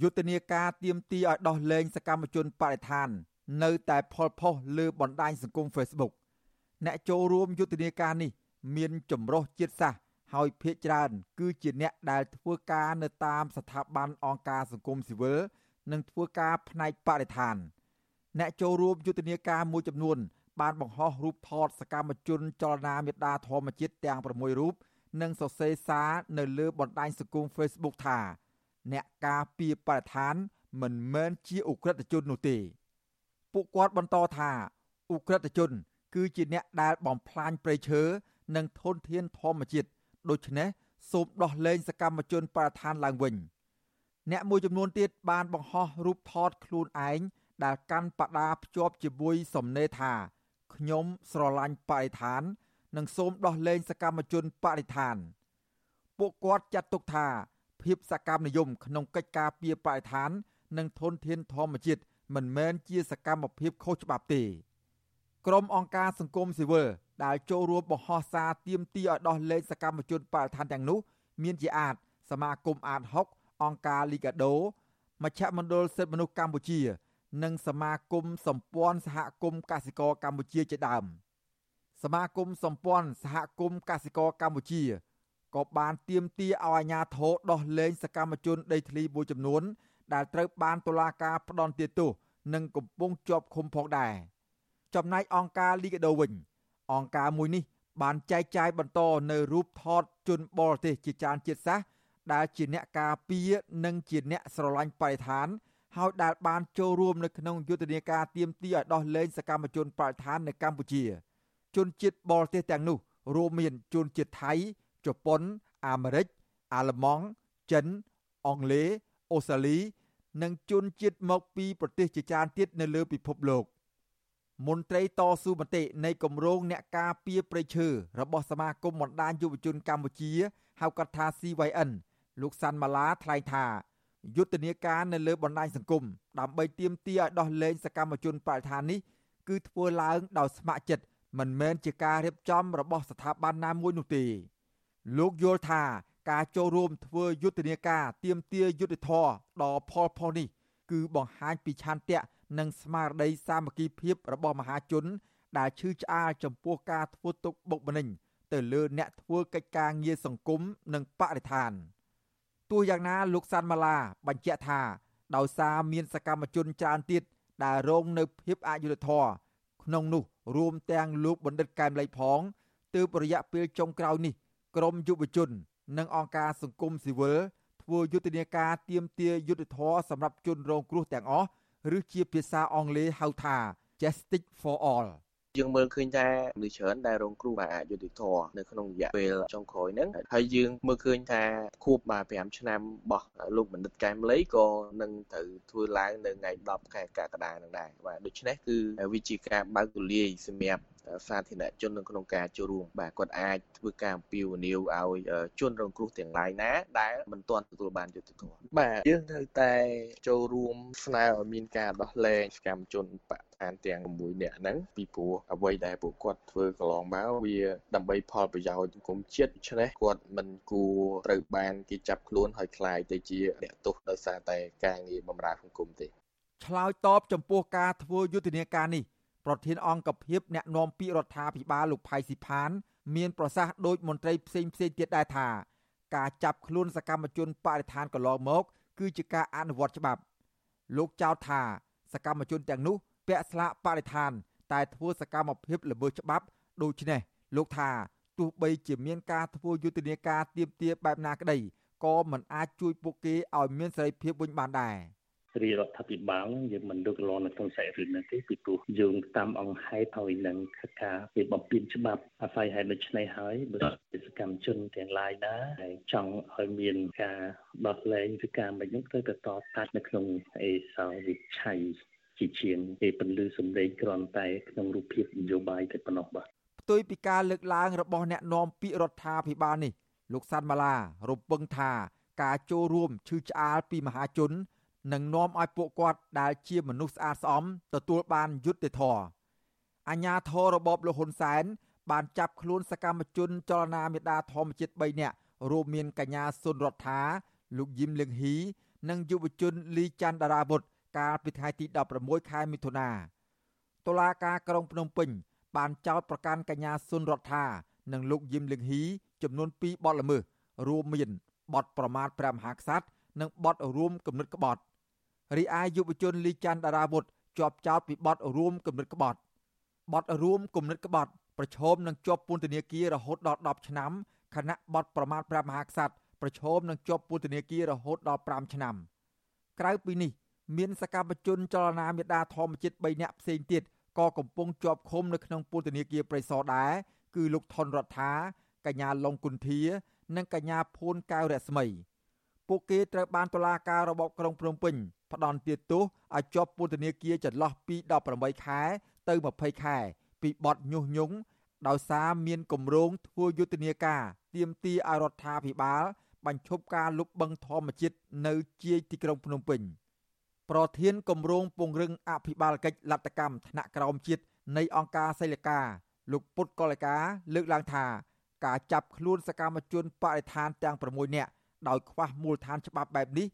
យុទ្ធនាការទៀមទីឲ្យដោះលែងសកម្មជនបរិស្ថាន នៅតែផលផុសលើបណ្ដាញសង្គម Facebook អ្នកចូលរួមយុទ្ធនាការនេះ មានចម្រុះជាតិសាសន៍ហើយភាគច្រើន គឺជាអ្នកដែលធ្វើការនៅតាមស្ថាប័នអង្គការសង្គមស៊ីវិលនិងធ្វើការផ្នែកបរិស្ថាន អ្នកចូលរួមយុទ្ធនាការមួយចំនួន បានបង្ហោះរូបថតសកម្មជនចលនាមេដាធម្មជាតិទាំង6រូបនិងសរសេរសារនៅលើបណ្ដាញសង្គម Facebook ថា អ្នកការពារបរិស្ថានមិនមែនជាអ ுக ្រិតជននោះទេពួកគាត់បន្តថាអ ுக ្រិតជន គឺជាអ្នកដែលបំផ្លាញព្រៃឈើនិងធនធានធម្មជាតិដូច្នេះសូមដោះលែងសកម្មជនបរិស្ថានឡើងវិញអ្នកមួយចំនួនទៀតបានបង្ហោះរូបថតខ្លួនឯងដែលកាន់បដាភ្ជាប់ជាមួយសំណេរថាខ្ញុំស្រឡាញ់បរិស្ថាន និងសូមដោះលែងសកម្មជនបរិស្ថាន ពួកគាត់ចាត់ទុកថា ភាពសកម្មនិយមក្នុងកិច្ចការពារបរិស្ថាន និងធនធានធម្មជាតិមិនមែនជាសកម្មភាពខុសច្បាប់ទេក្រុមអង្គការសង្គមស៊ីវិលដែលចូលរួមបង្ហោះសារទាមទារឲ្យដោះលែងសកម្មជនបរិស្ថានទាំងនោះ មានជាអាចសមាគមអាត6អង្គការលីកាដូមជ្ឈមណ្ឌលសិទ្ធិមនុស្សកម្ពុជា និងសមាគមសម្ព័ន្ធសហគមន៍កសិករកម្ពុជាជាដើមសមាគមសម្ព័ន្ធសហគមន៍កសិករកម្ពុជា ក៏បានទាមទារឲ្យអាជ្ញាធរដោះលែងសកម្មជនដីធ្លីមួយចំនួន ដែលត្រូវបានតុលាការផ្ដន្ទាទោសនិងកំពុងជាប់ឃុំផងដែរចំណែកអង្គការលីកាដូវិញអង្គការមួយនេះ បានចែកចាយបន្តនៅរូបថតជនបរទេសជាច្រើនជាតិសាសន៍ដែលជាអ្នកការពារនិងជាអ្នកស្រឡាញ់បរិស្ថានហើយដែលបានចូលរួមនៅក្នុងយុទ្ធនាការទៀមទីឲ្យដោះលែងសកម្មជនបរិស្ថាននៅកម្ពុជា ជនជាតិបរទេសទាំងនោះរួមមានជនជាតិថៃ ជប៉ុនអាមេរិកអាល្លឺម៉ង់ចិនអង់គ្លេសអូស្ត្រាលី និងជនជាតិមកពីប្រទេសជាច្រើនទៀតនៅលើពិភពលោកមន្ត្រីតស៊ូមតិនៃគម្រោងអ្នកការពារព្រៃឈើរបស់សមាគមបណ្ដាញយុវជនកម្ពុជាហៅកាត់ថា CYN លោកសាន់ម៉ាឡាថ្លែងថាយុទ្ធនាការនៅលើបណ្ដាញសង្គមដើម្បីទាមទារឲ្យដោះលែងសកម្មជនបរិស្ថាននេះគឺធ្វើឡើងដោយស្ម័គ្រចិត្តមិនមែនជាការរៀបចំរបស់ស្ថាប័នណាមួយនោះទេ លោកយល់ថាការចូលរួមធ្វើយុទ្ធនាការទៀមទាយុទ្ធធរដ៏ផលផុសនេះ គឺបង្ហាញពីឆន្ទៈនិងស្មារតីសាមគ្គីភាពរបស់មហាជន ដែលឈឺឆ្អាលចំពោះការធ្វើទុកបុកម្នេញទៅលើអ្នកធ្វើកិច្ចការងារសង្គមនិងបរិស្ថានទោះយ៉ាងណាលោកសាន់ម៉ាឡាបញ្ជាក់ថាដោយសារមានសកម្មជនច្រើនទៀតដែលរងនៅភាពអយុត្តិធម៌ក្នុងនោះរួមទាំងលោកបណ្ឌិតកែមលីផងទើបរយៈពេលចុងក្រោយនេះ ក្រមយុវជន និងអង្គការសង្គមស៊ីវិលធ្វើយុទ្ធនាការទៀមទាយុទ្ធធរសម្រាប់ជនរងគ្រោះទាំងអស់ឬជាភាសាអង់គ្លេសហៅថា Justice for All យើងមើលឃើញថាមនុស្សច្រើនដែលរងគ្រោះបាទអយុត្តិធម៌នៅក្នុងរយៈពេលចុងក្រោយហ្នឹងហើយយើងមើលឃើញថាខួបបាទ5ឆ្នាំរបស់លោកបណ្ឌិតកែមលីក៏នឹងត្រូវធ្វើឡើងនៅថ្ងៃ10ខែកក្កដាហ្នឹងដែរបាទដូច្នេះគឺវាជាការបើកទូលាយសម្រាប់សាធារណជននៅក្នុងការចូលរួមបាទគាត់អាចធ្វើការអំពាវនាវឲ្យជនរងគ្រោះទាំងឡាយណា ដែលមិនទាន់ទទួលបានយុត្តិធម៌បាទយើងត្រូវតែចូលរួមស្នើឲ្យមានការដោះលែងសកម្មជនបកឋានទាំង6នាក់ហ្នឹងពីព្រោះអ្វីដែលពួកគាត់ធ្វើកន្លងមកវាដើម្បីផលប្រយោជន៍សង្គមជាតិដូច្នេះគាត់មិនគួរត្រូវបានគេចាប់ខ្លួនហើយខ្លាយទៅជាអ្នកទោសដោយសារតែការងារបម្រើសង្គមទេឆ្លើយតបចំពោះការធ្វើយុទ្ធនាការនេះ ប្រធានអង្គភិបអ្នកណែនាំពាក្យរដ្ឋាភិបាលលោកផៃស៊ីផាន មានប្រសាសន៍ដោយមន្ត្រីផ្សេងផ្សេងទៀតដែរថាការចាប់ខ្លួនសកម្មជនបរិស្ថានកន្លងមក គឺជាការអនុវត្តច្បាប់ លោកចោទថាសកម្មជនទាំងនោះពាក់ស្លាកបរិស្ថាន តែធ្វើសកម្មភាពល្មើសច្បាប់ដូច្នេះលោកថាទោះបីជាមានការធ្វើយុទ្ធនាការទៀមទាបែបណាក្តីក៏មិនអាចជួយពួកគេឲ្យមានសេរីភាពវិញបានដែរ។ រាជរដ្ឋាភិបាលយើងមិនលើកឡើងនៅក្នុងសាច់រឿងនេះទេពីព្រោះយើងតាមអង្គហេតុហើយនឹងការវាបំពេញច្បាប់អាស្រ័យហេតុដូច្នេះហើយបើសកម្មជនទាំងឡាយណាហើយចង់ឲ្យមានការដោះលែងឬការមិននោះត្រូវតែតតាត់នៅក្នុងអេសោវិឆ័យជាជាងគេពន្លឺសម្លេងគ្រាន់តែក្នុងរូបភាពនយោបាយតែប៉ុណ្ណោះបាទផ្ទុយពីការលើកឡើងរបស់អ្នកនាំពាក្យរដ្ឋាភិបាលនេះលោកសាន់ម៉ាឡារំពឹងថាការចូលរួមឈឺឆ្អាលពីមហាជន និងនាំឲ្យពួកគាត់ដែលជាមនុស្សស្អាតស្អំទទួលបានយុត្តិធម៌អញ្ញាធររបបលហ៊ុនសែនបានចាប់ខ្លួនសកម្មជនចលនាមេដាធម្មជាតិ3នាក់រួមមានកញ្ញាសុនរដ្ឋាលោកយឹមលឹងហ៊ីនិងយុវជនលីច័ន្ទតារាវុធកាលពីថ្ងៃទី16ខែមិថុនាតុលាការក្រុងភ្នំពេញ បានចោទប្រកាន់កញ្ញាសុនរដ្ឋានិងលោកយឹមលឹងហ៊ីចំនួន2បទល្មើសរួមមានបទប្រមាថព្រះមហាក្សត្រនិងបទរួមគំនិតក្បត់ រីឯយុវជនលីច័ន្ទតារាវុធជាប់ចោទពីបទរួមគំនិតក្បត់បទរួមគំនិតក្បត់ប្រឈមនឹងជាប់ពន្ធនាគាររហូតដល់10ឆ្នាំខណៈបទប្រមាថព្រះមហាក្សត្រប្រឈមនឹងជាប់ពន្ធនាគាររហូតដល់5ឆ្នាំក្រៅពីនេះមានសកម្មជនចលនាមេដាធម្មជាតិ3នាក់ផ្សេងទៀតក៏កំពុងជាប់ឃុំនៅក្នុងពន្ធនាគារព្រៃសរដែរគឺលោកថនរដ្ឋាកញ្ញាឡុងគុន្ធា និងកញ្ញាភួនកៅរស្មី ពួកគេត្រូវបានតុលាការរបបក្រុងភ្នំពេញផ្ដន្ទាទោសឲ្យជាប់ពន្ធនាគារចន្លោះពី18ខែទៅ20ខែ ពីបទញុះញង់ដោយសារមានគម្រោងធ្វើយុទ្ធនាការទាមទារឲ្យរដ្ឋាភិបាល បញ្ឈប់ការលុបបង្ខំធម្មជាតិនៅជាយទីក្រុងភ្នំពេញប្រធានគម្រោងពង្រឹងអភិបាលកិច្ចលទ្ធកម្មថ្នាក់ក្រោមជាតិនៃអង្គការសីលកាលោកពុតកលកាលើកឡើងថា ការចាប់ខ្លួនសកម្មជនបរិស្ថានទាំង6នាក់ ដោយខ្វះមូលដ្ឋានច្បាប់បែបនេះ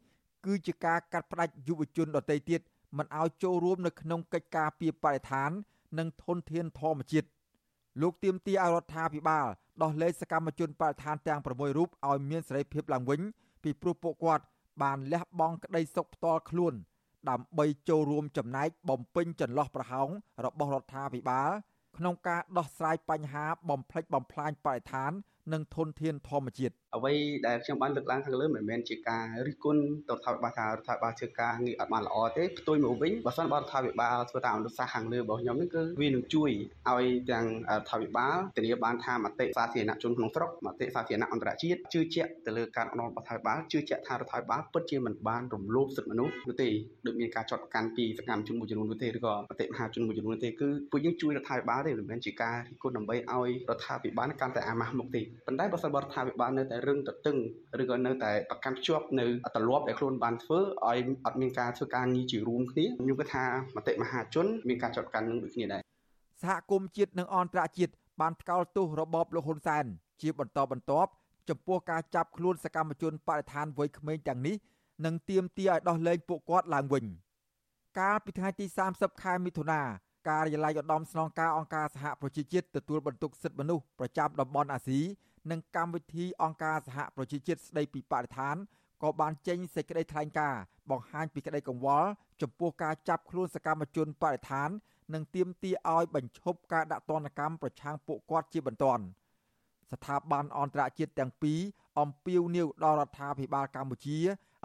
គឺជាការកាត់ផ្តាច់យុវជនដទៃទៀតមិនឲ្យចូលរួមនៅក្នុងកិច្ចការពីបរិស្ថាន និងធនធានធម្មជាតិលោកទៀមទីឲ្យរដ្ឋាភិបាលដោះលែងសកម្មជនបរិស្ថានទាំង6រូបឲ្យមានសេរីភាពឡើងវិញពីព្រោះពួកគាត់បានលះបង់ក្តីសុខផ្ទាល់ខ្លួន ដើម្បីចូលរួមចំណែកបំពេញចន្លោះប្រហោងរបស់រដ្ឋាភិបាលក្នុងការដោះស្រាយបញ្ហាបំផ្លិចបំផ្លាញបរិស្ថាន និងធនធានធម្មជាតិអ្វីដែលខ្ញុំបានលើកឡើងខាងលើមិនមែនជាការរិះគន់ទៅរដ្ឋាភិបាលថារដ្ឋាភិបាលធ្វើការងារអត់បានល្អទេផ្ទុយមកវិញបើសិនបើរដ្ឋាភិបាលធ្វើតាមអនុសាសន៍ខាងលើរបស់ខ្ញុំនេះគឺវានឹងជួយឲ្យទាំងរដ្ឋាភិបាលធានាបានថាមតិសាធារណជនក្នុងស្រុកមតិសាធារណៈអន្តរជាតិជឿជាក់ទៅលើការអនុវត្តរដ្ឋាភិបាលជឿជាក់ថារដ្ឋាភិបាលពិតជាមិនបានរំលោភសិទ្ធិមនុស្សនោះទេដូចមានការចាត់កាន់ពីសកម្មជនមួយចំនួននោះទេឬក៏មតិមហាជនមួយចំនួនទេគឺពួកយើងជួយរដ្ឋាភិបាលទេមិនមែនជាការរិះគន់ដើម្បីឲ្យរដ្ឋាភិបាលកាន់តែអាម៉ាស់មុខទេប៉ុន្តែបើសិនបើរដ្ឋាភិបាលនៅតែរឹងទទឹងឬក៏នៅតែប្រកាន់ភ្ជាប់នៅទម្លាប់ដែលខ្លួនបានធ្វើឲ្យអត់មានការធ្វើការងារជារួមគ្នាខ្ញុំគិតថាមតិមហាជនមានការចាត់កាន់នឹងដូចគ្នាដែរសហគមន៍ជាតិនិងអន្តរជាតិបានថ្កោលទោសរបបលោកហ៊ុនសែនជាបន្តបន្ទាប់ចំពោះការចាប់ខ្លួនសកម្មជនបរិស្ថានវ័យក្មេងទាំងនេះនិងទាមទារឲ្យដោះលែងពួកគាត់ឡើងវិញកាលពីថ្ងៃទី30ខែមិថុនាការិយាល័យឧត្តមស្នងការអង្គការសហប្រជាជាតិទទួលបន្ទុកសិទ្ធិមនុស្សប្រចាំតំបន់អាស៊ី និងកម្មវិធីអង្គការសហប្រជាជាតិស្តីពីបរិស្ថានក៏បានចេញសេចក្តីថ្លែងការណ៍បង្ហាញពីក្តីកង្វល់ចំពោះការចាប់ខ្លួនសកម្មជនបរិស្ថាន និងទាមទារឲ្យបញ្ឈប់ការដាក់ទណ្ឌកម្មប្រឆាំងពួកគាត់ជាបន្ទាន់ស្ថាប័នអន្តរជាតិទាំងពីរអំពាវនាវដល់រដ្ឋាភិបាលកម្ពុជា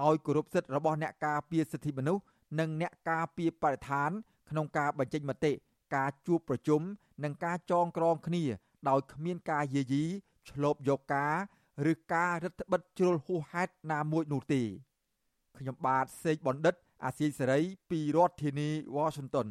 ឲ្យគោរពសិទ្ធិរបស់អ្នកការពារសិទ្ធិមនុស្សនិងអ្នកការពារបរិស្ថាន ក្នុងការបញ្ចេញមតិការជួបប្រជុំនិងការចងក្រងគ្នា ដោយគ្មានការយាយី ឆ្លប់យកការឬការរឹតបន្តឹងជ្រុលហួសហេតុណាមួយនោះទេខ្ញុំបាទសេកបណ្ឌិត អាស៊ីសេរីពីរដ្ឋធានី Washington